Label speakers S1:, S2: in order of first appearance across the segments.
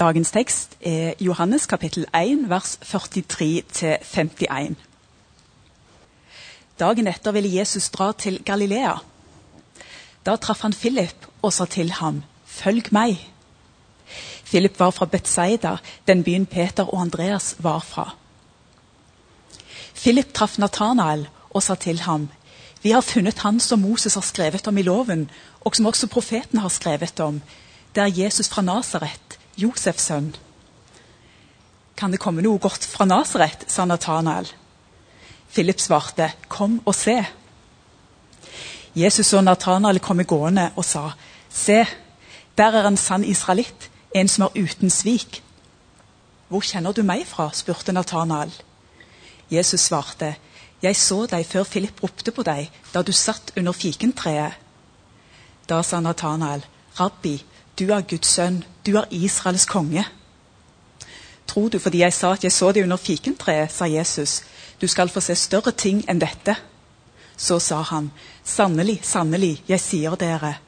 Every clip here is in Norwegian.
S1: Dagens tekst er Johannes kapittel 1, vers 43-51. Dagen etter ville Jesus dra til Galilea. Da traff han Philip og sa til ham, 'Følg meg'. Philip var fra Betzaida, den byen Peter og Andreas var fra. Philip traff Nathanael og sa til ham, 'Vi har funnet han som Moses har skrevet om i loven, og som også profeten har skrevet om.' Det er Jesus fra Nasaret, Josefs sønn. Kan det komme noe godt fra Nasaret, sa Nathanael. Philip svarte, kom og se. Jesus og Nathanael kom gående og sa, se, der er en sann israelitt, en som er uten svik. Hvor kjenner du meg fra? spurte Nathanael. Jesus svarte, jeg så deg før Philip ropte på deg, da du satt under fikentreet. Da sa Nathanael, Rabbi, du er Guds sønn, du er Israels konge. Tror du fordi jeg sa at jeg så deg under fikentreet, sa Jesus, du skal få se større ting enn dette. Så sa han, sannelig, sannelig, jeg sier dere,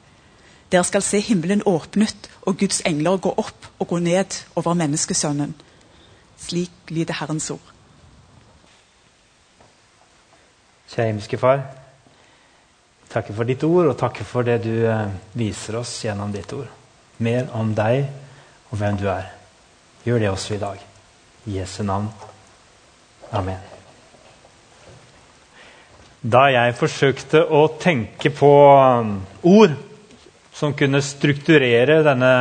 S1: dere skal se himmelen åpnet og Guds engler gå opp og gå ned over menneskesønnen. Slik lyder Herrens ord.
S2: Kjære himmelske Far. Takker for ditt ord, og takker for det du eh, viser oss gjennom ditt ord mer om deg og hvem du er. Gjør det også i dag. I Jesu navn. Amen. Da jeg forsøkte å tenke på um, ord som kunne strukturere denne,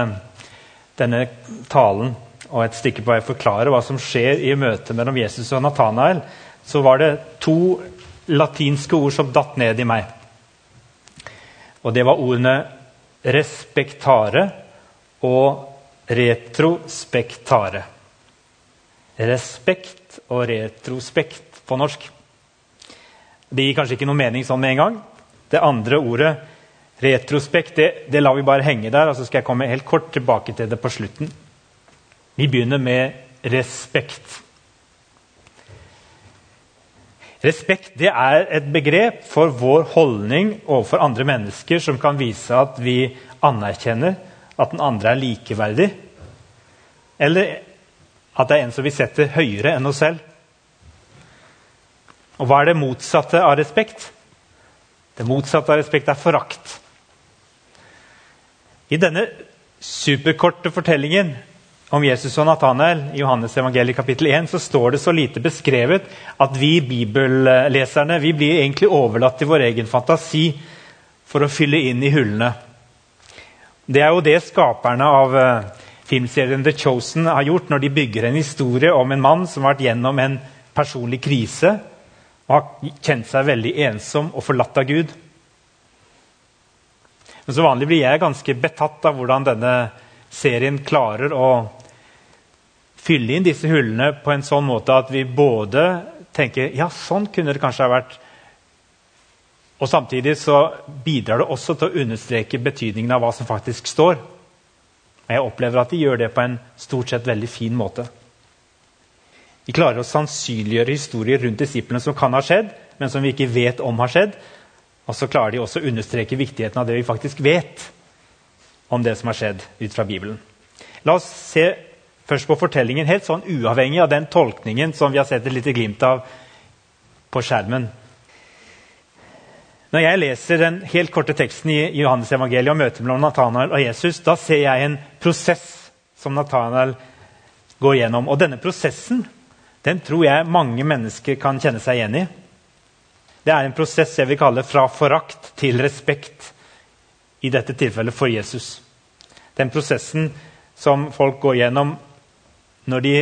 S2: denne talen, og et stykke på vei forklare hva som skjer i møtet mellom Jesus og Nathanael, så var det to latinske ord som datt ned i meg. Og det var ordene 'respektare' og retrospektare. Respekt og retrospekt på norsk. Det gir kanskje ikke noe mening sånn med en gang. Det andre ordet, retrospekt, det, det lar vi bare henge der. og så skal jeg komme helt kort tilbake til det på slutten. Vi begynner med respekt. Respekt det er et begrep for vår holdning overfor andre mennesker som kan vise at vi anerkjenner at den andre er likeverdig. Eller at det er en som vi setter høyere enn oss selv. Og hva er det motsatte av respekt? Det motsatte av respekt er forakt. I denne superkorte fortellingen om Jesus og Nathanael i Johannes evangeliet kapittel 1 så står det så lite beskrevet at vi bibelleserne vi blir egentlig overlatt til vår egen fantasi for å fylle inn i hullene. Det er jo det skaperne av uh, filmserien The Chosen har gjort når de bygger en historie om en mann som har vært gjennom en personlig krise og har kjent seg veldig ensom og forlatt av Gud. Men så vanlig blir jeg ganske betatt av hvordan denne serien klarer å fylle inn disse hullene på en sånn måte at vi både tenker ja, sånn kunne det kanskje ha vært og Samtidig så bidrar det også til å understreke betydningen av hva som faktisk står. Og Jeg opplever at de gjør det på en stort sett veldig fin måte. De klarer å sannsynliggjøre historier rundt disiplene som kan ha skjedd, men som vi ikke vet om har skjedd. Og så klarer de også å understreke viktigheten av det vi faktisk vet om det som har skjedd ut fra Bibelen. La oss se først på fortellingen helt sånn uavhengig av den tolkningen som vi har sett et lite glimt av på skjermen. Når jeg leser den helt korte teksten i Johannes evangeliet om møtet mellom Nathanael og Jesus, da ser jeg en prosess som Nathanael går gjennom. Og denne prosessen den tror jeg mange mennesker kan kjenne seg igjen i. Det er en prosess jeg vil kalle fra forakt til respekt, i dette tilfellet for Jesus. Den prosessen som folk går gjennom når de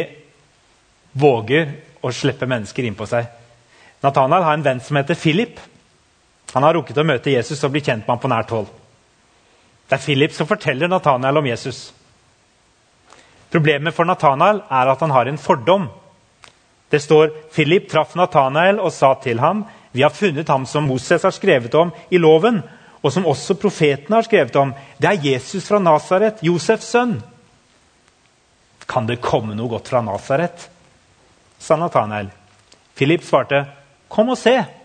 S2: våger å slippe mennesker innpå seg. Nathanael har en venn som heter Philip. Han har rukket å møte Jesus og bli kjent med ham på nært hold. Det er Philip som forteller Nathanael om Jesus. Problemet for Nathanael er at han har en fordom. Det står Philip traff Nathanael og sa til ham, 'Vi har funnet ham som Moses har skrevet om i loven,' 'og som også profetene har skrevet om.' 'Det er Jesus fra Nasaret, Josefs sønn.' Kan det komme noe godt fra Nasaret? sa Nathanael. Philip svarte, 'Kom og se.'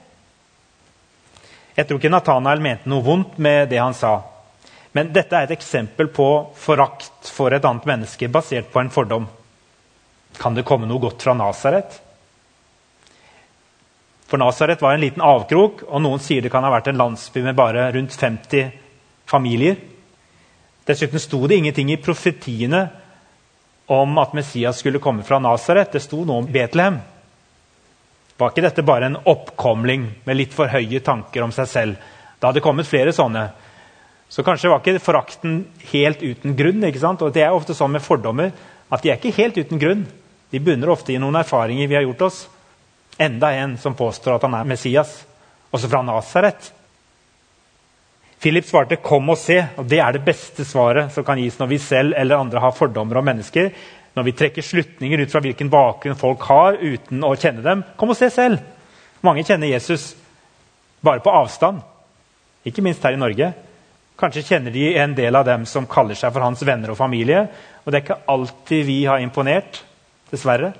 S2: Jeg tror ikke Nathanael mente noe vondt med det han sa. Men dette er et eksempel på forakt for et annet menneske basert på en fordom. Kan det komme noe godt fra Nasaret? For Nasaret var en liten avkrok, og noen sier det kan ha vært en landsby med bare rundt 50 familier. Dessuten sto det ingenting i profetiene om at Messias skulle komme fra Nasaret. Det sto noe om Betlehem. Var ikke dette bare en oppkomling med litt for høye tanker om seg selv? Det hadde kommet flere sånne. Så kanskje var ikke forakten helt uten grunn. ikke sant? Og Det er ofte sånn med fordommer at de er ikke helt uten grunn. De bunner ofte i noen erfaringer vi har gjort oss. Enda en som påstår at han er Messias, også fra Nasaret. Philip svarte 'kom og se', og det er det beste svaret som kan gis når vi selv eller andre har fordommer om mennesker. Når vi trekker slutninger ut fra hvilken bakgrunn folk har, uten å kjenne dem. Kom og se selv! Mange kjenner Jesus bare på avstand, ikke minst her i Norge. Kanskje kjenner de en del av dem som kaller seg for hans venner og familie. Og det er ikke alltid vi har imponert, dessverre.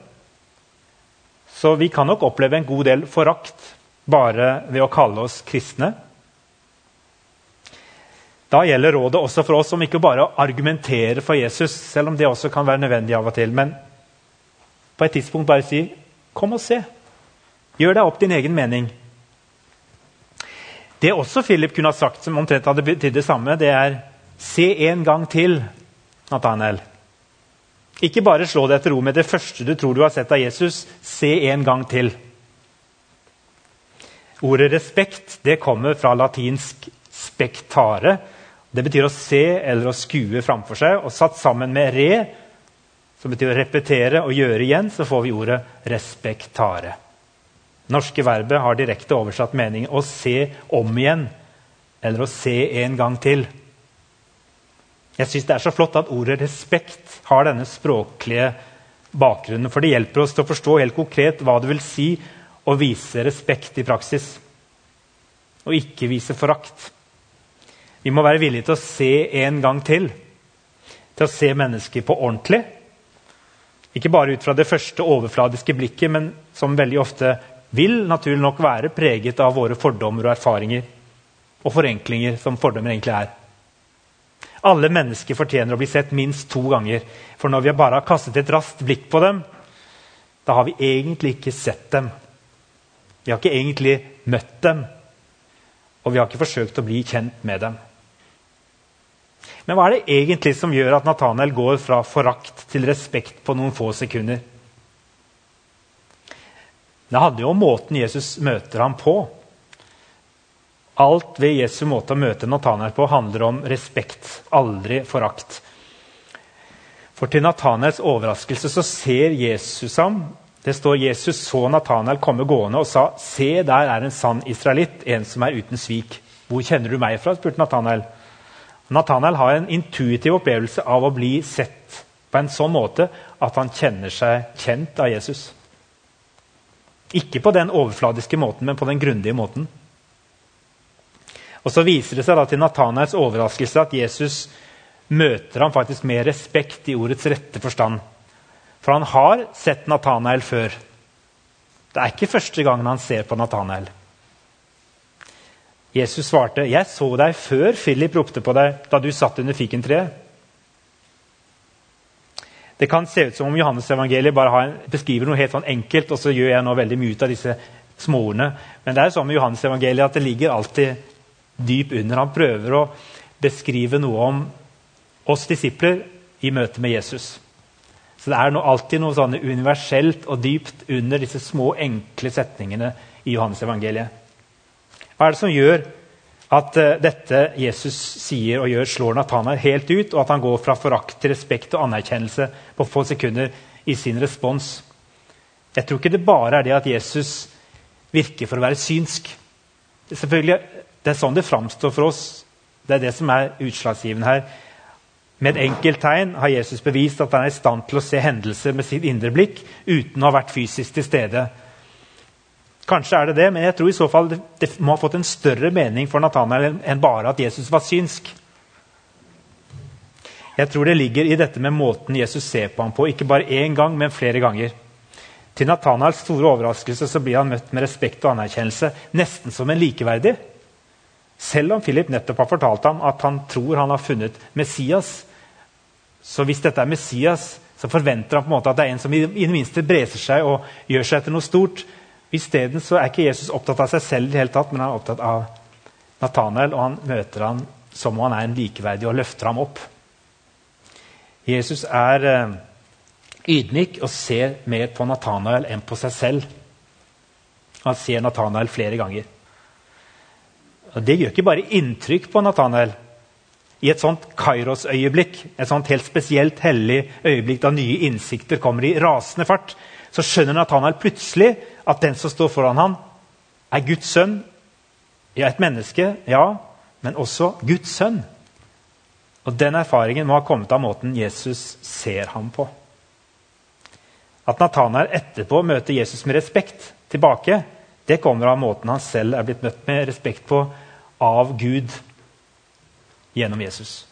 S2: Så vi kan nok oppleve en god del forakt bare ved å kalle oss kristne. Da gjelder rådet også for oss om ikke bare å argumentere for Jesus, selv om det også kan være nødvendig av og til, men på et tidspunkt bare si 'Kom og se'. Gjør deg opp din egen mening. Det også Philip kunne ha sagt, som omtrent hadde betydd det samme, det er Se en gang til, Nathanael. Ikke bare slå deg til ro med det første du tror du har sett av Jesus. Se en gang til. Ordet respekt det kommer fra latinsk 'spektare'. Det betyr å se eller å skue framfor seg. Og satt sammen med 're', som betyr å repetere og gjøre igjen, så får vi ordet 'respektare' norske verbet har direkte oversatt meningen å se om igjen eller å se en gang til. Jeg syns det er så flott at ordet 'respekt' har denne språklige bakgrunnen. For det hjelper oss til å forstå helt konkret hva det vil si å vise respekt i praksis. Og ikke vise forakt. Vi må være villige til å se en gang til. Til å se mennesker på ordentlig. Ikke bare ut fra det første overfladiske blikket, men som veldig ofte vil naturlig nok være preget av våre fordommer og erfaringer og forenklinger, som fordommer egentlig er. Alle mennesker fortjener å bli sett minst to ganger. For når vi bare har kastet et raskt blikk på dem, da har vi egentlig ikke sett dem. Vi har ikke egentlig møtt dem, og vi har ikke forsøkt å bli kjent med dem. Men hva er det egentlig som gjør at Nathanael går fra forakt til respekt på noen få sekunder? Det handler jo måten Jesus møter ham på. Alt ved Jesu måte å møte Nathanael på handler om respekt, aldri forakt. For til Nathanaels overraskelse så ser Jesus ham. Det står Jesus så Nathanael komme gående og sa, 'Se, der er en sann israelitt, en som er uten svik.' 'Hvor kjenner du meg fra?' spurte Natanael. Natanael har en intuitiv opplevelse av å bli sett på en sånn måte at han kjenner seg kjent av Jesus. Ikke på den overfladiske måten, men på den grundige måten. Og Så viser det seg da til Nathanaels overraskelse at Jesus møter ham faktisk med respekt i ordets rette forstand. For han har sett Nathanael før. Det er ikke første gangen han ser på Nathanael. Jesus svarte, 'Jeg så deg før Philip ropte på deg da du satt under fikentreet.' Det kan se ut som om Johannes evangeliet bare en, beskriver noe helt sånn enkelt, og så gjør jeg nå veldig mye ut av disse småordene. Men det er sånn med Johannes evangeliet at det ligger alltid dyp under. Han prøver å beskrive noe om oss disipler i møte med Jesus. Så det er noe, alltid noe sånn universelt og dypt under disse små, enkle setningene i Johannes evangeliet. Hva er det som gjør at uh, dette Jesus sier og gjør, slår Nathanael helt ut, og at han går fra forakt til respekt og anerkjennelse på få sekunder i sin respons. Jeg tror ikke det bare er det at Jesus virker for å være synsk. Selvfølgelig, Det er sånn det framstår for oss. Det er det som er utslagsgivende her. Med et enkelt tegn har Jesus bevist at han er i stand til å se hendelser med sitt indre blikk uten å ha vært fysisk til stede Kanskje er det det, men jeg tror i så fall det, det må ha fått en større mening for Nathanael enn bare at Jesus var synsk. Jeg tror det ligger i dette med måten Jesus ser på ham på, ikke bare én gang, men flere ganger. Til Nathanaels store overraskelse så blir han møtt med respekt og anerkjennelse, nesten som en likeverdig. Selv om Philip nettopp har fortalt ham at han tror han har funnet Messias. Så hvis dette er Messias, så forventer han på en måte at det er en som i det minste breser seg og gjør seg til noe stort. Isteden er ikke Jesus opptatt av seg selv, i det hele tatt, men han er opptatt av Nathanael, og han møter han som om han er en likeverdig og løfter ham opp. Jesus er eh, ydmyk og ser mer på Nathanael enn på seg selv. Han ser Nathanael flere ganger. Og Det gjør ikke bare inntrykk på Nathanael. I et sånt Kairos-øyeblikk, et sånt helt spesielt hellig øyeblikk da nye innsikter kommer i rasende fart, så skjønner Nathanael plutselig at den som står foran ham, er Guds sønn. Ja, et menneske, ja, men også Guds sønn. Og Den erfaringen må ha kommet av måten Jesus ser ham på. At Nathanael etterpå møter Jesus med respekt tilbake, det kommer av måten han selv er blitt møtt med respekt på av Gud gjennom Jesus.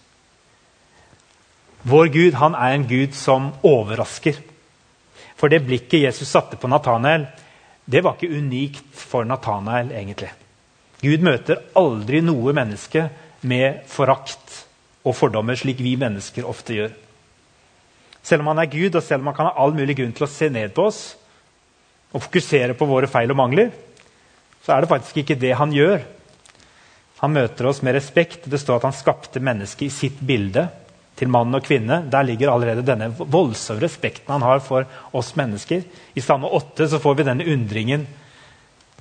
S2: Vår Gud han er en Gud som overrasker. For det blikket Jesus satte på Nathanael, det var ikke unikt for Nathanael. egentlig. Gud møter aldri noe menneske med forakt og fordommer, slik vi mennesker ofte gjør. Selv om han er Gud, og selv om han kan ha all mulig grunn til å se ned på oss og fokusere på våre feil og mangler, så er det faktisk ikke det han gjør. Han møter oss med respekt. Det står at han skapte mennesket i sitt bilde til mann og kvinne. Der ligger allerede denne voldsomme respekten han har for oss mennesker. I Salme 8 så får vi denne undringen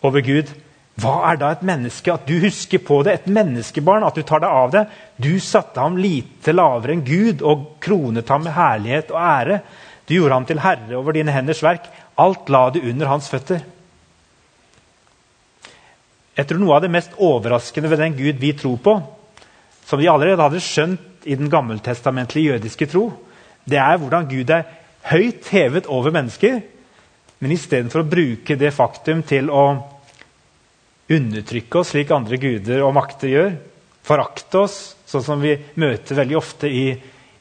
S2: over Gud. Hva er da et menneske? At du husker på det. Et menneskebarn. At du tar deg av det. Du satte ham lite lavere enn Gud og kronet ham med herlighet og ære. Du gjorde ham til herre over dine henders verk. Alt la du under hans føtter. Jeg tror Noe av det mest overraskende ved den Gud vi tror på, som vi allerede hadde skjønt i den gammeltestamentlige jødiske tro, det er hvordan Gud er høyt hevet over mennesker, men istedenfor å bruke det faktum til å undertrykke oss slik andre guder og makter gjør, forakte oss, sånn som vi møter veldig ofte i,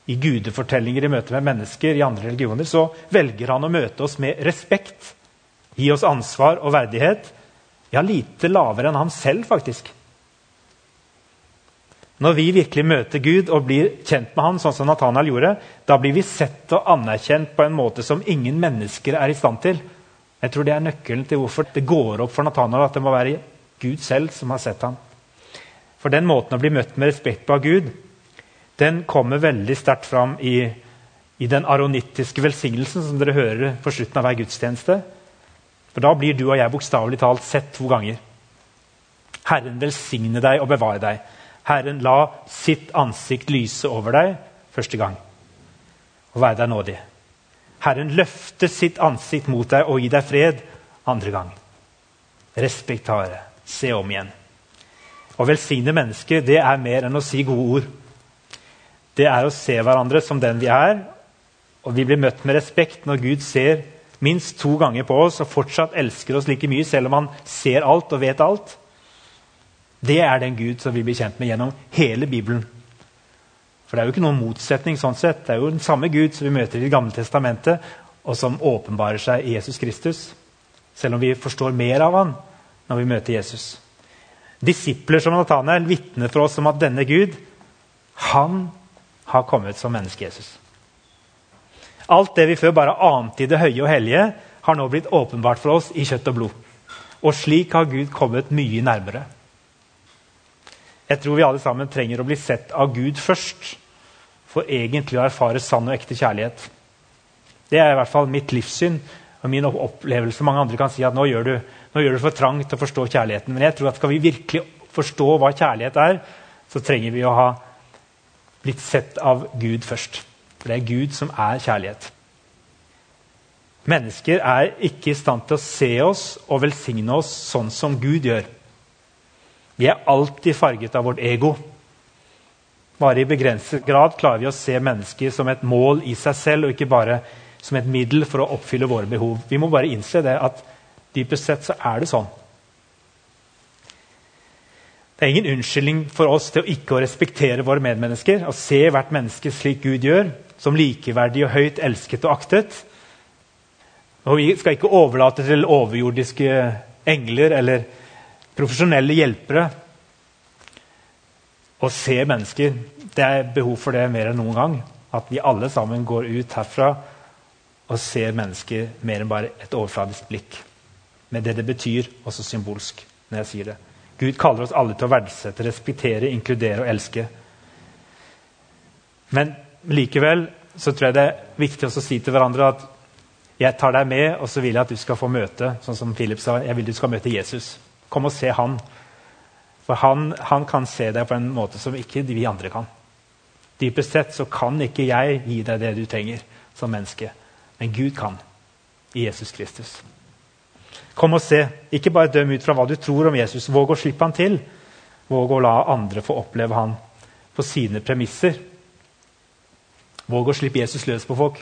S2: i gudefortellinger i møte med mennesker i andre religioner, så velger han å møte oss med respekt, gi oss ansvar og verdighet. Ja, lite lavere enn han selv, faktisk. Når vi virkelig møter Gud og blir kjent med ham, sånn som Nathanael gjorde, da blir vi sett og anerkjent på en måte som ingen mennesker er i stand til. Jeg tror Det er nøkkelen til hvorfor det går opp for Nathanael at det må være Gud selv som har sett ham. For den måten å bli møtt med respekt på av Gud, den kommer veldig sterkt fram i, i den aronittiske velsignelsen som dere hører på slutten av hver gudstjeneste. For Da blir du og jeg bokstavelig talt sett to ganger. Herren velsigne deg og bevare deg. Herren la sitt ansikt lyse over deg første gang og være deg nådig. Herren løfte sitt ansikt mot deg og gi deg fred andre gang. Respektare. Se om igjen. Å velsigne mennesker det er mer enn å si gode ord. Det er å se hverandre som den vi er, og vi blir møtt med respekt når Gud ser minst to ganger på oss og fortsatt elsker oss like mye, selv om han ser alt og vet alt. Det er den Gud som vi blir kjent med gjennom hele Bibelen. For det er jo ikke noen motsetning. sånn sett. Det er jo den samme Gud som vi møter i Det gamle testamentet, og som åpenbarer seg i Jesus Kristus. Selv om vi forstår mer av han når vi møter Jesus. Disipler som Nathanael vitner for oss om at denne Gud han har kommet som menneske Jesus. Alt det vi før bare ante i det høye og hellige, har nå blitt åpenbart for oss i kjøtt og blod. Og slik har Gud kommet mye nærmere. Jeg tror vi alle sammen trenger å bli sett av Gud først for egentlig å erfare sann og ekte kjærlighet. Det er i hvert fall mitt livssyn og min opplevelse. Mange andre kan si at nå gjør du, nå for trangt til å forstå kjærligheten. Men jeg tror at skal vi virkelig forstå hva kjærlighet er, så trenger vi å ha blitt sett av Gud først. For det er Gud som er kjærlighet. Mennesker er ikke i stand til å se oss og velsigne oss sånn som Gud gjør. Vi er alltid farget av vårt ego. Bare i begrenset grad klarer vi å se mennesker som et mål i seg selv, og ikke bare som et middel for å oppfylle våre behov. Vi må bare innse det at dypest sett så er det sånn. Det er ingen unnskyldning for oss til å ikke å respektere våre medmennesker og se hvert menneske slik Gud gjør, som likeverdig og høyt elsket og aktet. Og Vi skal ikke overlate til overjordiske engler eller profesjonelle hjelpere å se mennesker. Det er behov for det mer enn noen gang. At vi alle sammen går ut herfra og ser mennesker mer enn bare et overfladisk blikk. Med det det betyr, også symbolsk, når jeg sier det. Gud kaller oss alle til å verdsette, respektere, inkludere og elske. Men likevel så tror jeg det er viktig å si til hverandre at jeg tar deg med, og så vil jeg at du skal få møte sånn som Philip sa, jeg vil du skal møte Jesus. Kom og se han. For han, han kan se deg på en måte som ikke vi andre kan. Dypest sett så kan ikke jeg gi deg det du trenger som menneske. Men Gud kan. I Jesus Kristus. Kom og se. Ikke bare døm ut fra hva du tror om Jesus. Våg å slippe han til. Våg å la andre få oppleve han på sine premisser. Våg å slippe Jesus løs på folk.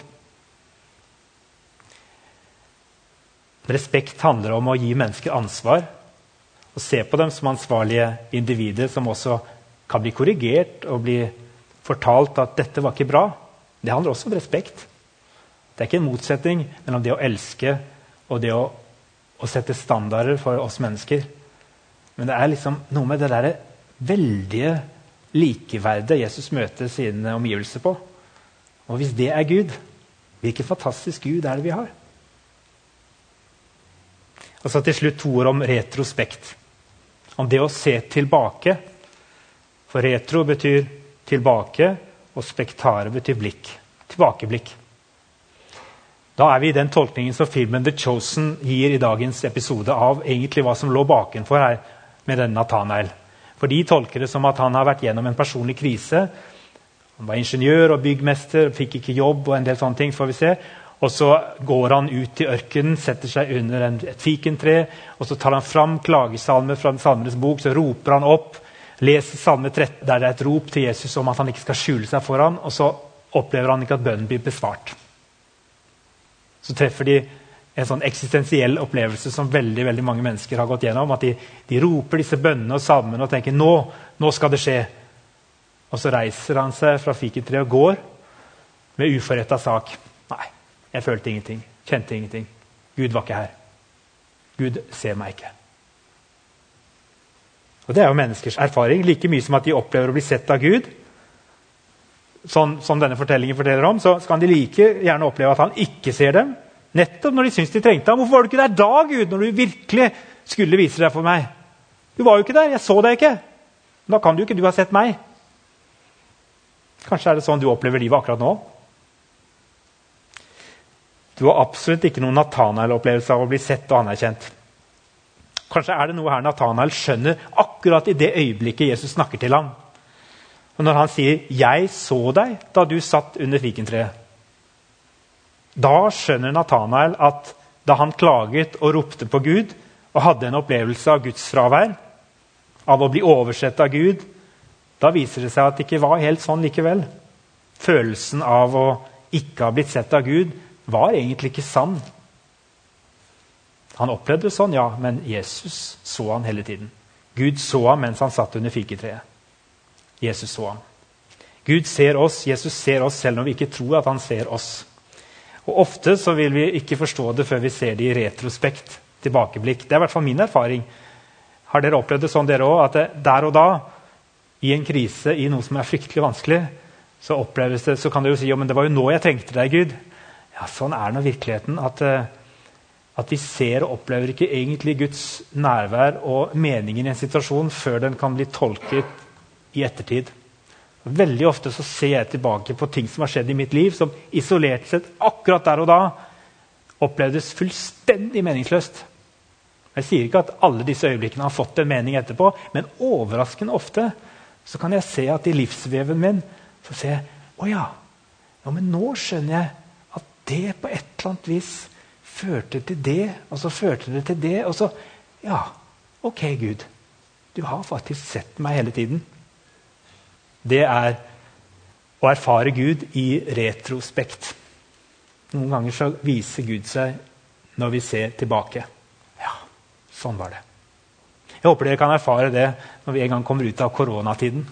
S2: Respekt handler om å gi mennesker ansvar og se på dem som ansvarlige individer som også kan bli korrigert og bli fortalt at 'dette var ikke bra'. Det handler også om respekt. Det er ikke en motsetning mellom det å elske og det å, å sette standarder for oss mennesker. Men det er liksom noe med det der veldige likeverdet Jesus møter sine omgivelser på. Og hvis det er Gud, hvilken fantastisk Gud er det vi har? Og så til slutt to ord om retrospekt. Om det å se tilbake. For retro betyr tilbake, og spektare betyr blikk. Tilbakeblikk. Da er vi i den tolkningen som filmen The Chosen gir i dagens episode av egentlig hva som lå bakenfor her med denne Nathanael. For De tolker det som at han har vært gjennom en personlig krise. Han var ingeniør og byggmester, fikk ikke jobb og en del sånne ting. får vi se. Og så går han ut i ørkenen, setter seg under en, et fikentre. og Så tar han fram klagesalmer fra Salmenes bok, så roper han opp. Leser Salme 13, der det er et rop til Jesus om at han ikke skal skjule seg for ham, og så opplever han ikke at bønnen blir besvart. Så treffer de en sånn eksistensiell opplevelse som veldig veldig mange mennesker har gått gjennom. At de, de roper disse bønnene og salmene og tenker nå, nå skal det skje. Og så reiser han seg fra fikentreet og går med uforretta sak. Jeg følte ingenting, kjente ingenting. Gud var ikke her. Gud ser meg ikke. Og Det er jo menneskers erfaring, like mye som at de opplever å bli sett av Gud. Sånn som denne fortellingen forteller om, så kan de like gjerne oppleve at han ikke ser dem. Nettopp når de syns de trengte ham. Hvorfor var du ikke der da, Gud, når du virkelig skulle vise deg for meg? Du var jo ikke der. Jeg så deg ikke. Da kan du ikke du ha sett meg. Kanskje er det sånn du opplever livet akkurat nå? Du har absolutt ikke noen Nathanael-opplevelse av å bli sett og anerkjent. Kanskje er det noe her Nathanael skjønner akkurat i det øyeblikket Jesus snakker til ham. Og når han sier 'Jeg så deg da du satt under fikentreet', da skjønner Nathanael at da han klaget og ropte på Gud og hadde en opplevelse av Guds fravær, av å bli oversett av Gud, da viser det seg at det ikke var helt sånn likevel. Følelsen av å ikke ha blitt sett av Gud var egentlig ikke sann. Han opplevde det sånn, ja, men Jesus så han hele tiden. Gud så ham mens han satt under fiketreet. Jesus så ham. Gud ser oss, Jesus ser oss selv når vi ikke tror at han ser oss. Og Ofte så vil vi ikke forstå det før vi ser det i retrospekt. tilbakeblikk. Det er i hvert fall min erfaring. Har dere opplevd det sånn, dere òg? At der og da, i en krise, i noe som er fryktelig vanskelig, så oppleves det, så kan dere jo si jo, men det var jo nå jeg trengte deg, Gud. Ja, Sånn er nå virkeligheten. At, eh, at, vi ser og opplever ikke egentlig Guds nærvær og meningen i en situasjon før den kan bli tolket i ettertid. Veldig ofte så ser jeg tilbake på ting som har skjedd i mitt liv, som isolert sett akkurat der og da opplevdes fullstendig meningsløst. Jeg sier ikke at alle disse øyeblikkene har fått en mening etterpå, men overraskende ofte så kan jeg se at i livsveven min så ser jeg, å ja, ja, men nå skjønner jeg det på et eller annet vis førte til det, og så førte det til det, og så Ja, ok, Gud. Du har faktisk sett meg hele tiden. Det er å erfare Gud i retrospekt. Noen ganger så viser Gud seg når vi ser tilbake. Ja, sånn var det. Jeg håper dere kan erfare det når vi en gang kommer ut av koronatiden.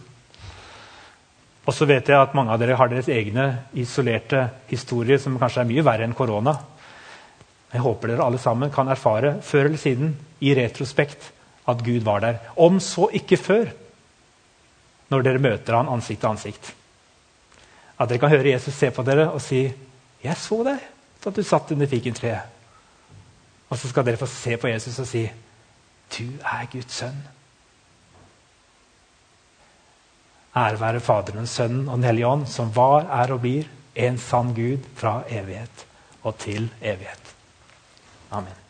S2: Og så vet jeg at mange av dere har deres egne isolerte historier som kanskje er mye verre enn korona. Jeg håper dere alle sammen kan erfare før eller siden i retrospekt at Gud var der. Om så ikke før. når dere møter han ansikt til ansikt. At dere kan høre Jesus se på dere og si 'Jeg så deg da du satt under fikentreet'. Og så skal dere få se på Jesus og si 'Du er Guds sønn'. Ære være Faderen, Sønnen og Den hellige ånd, som var, er og blir en sann Gud fra evighet og til evighet. Amen.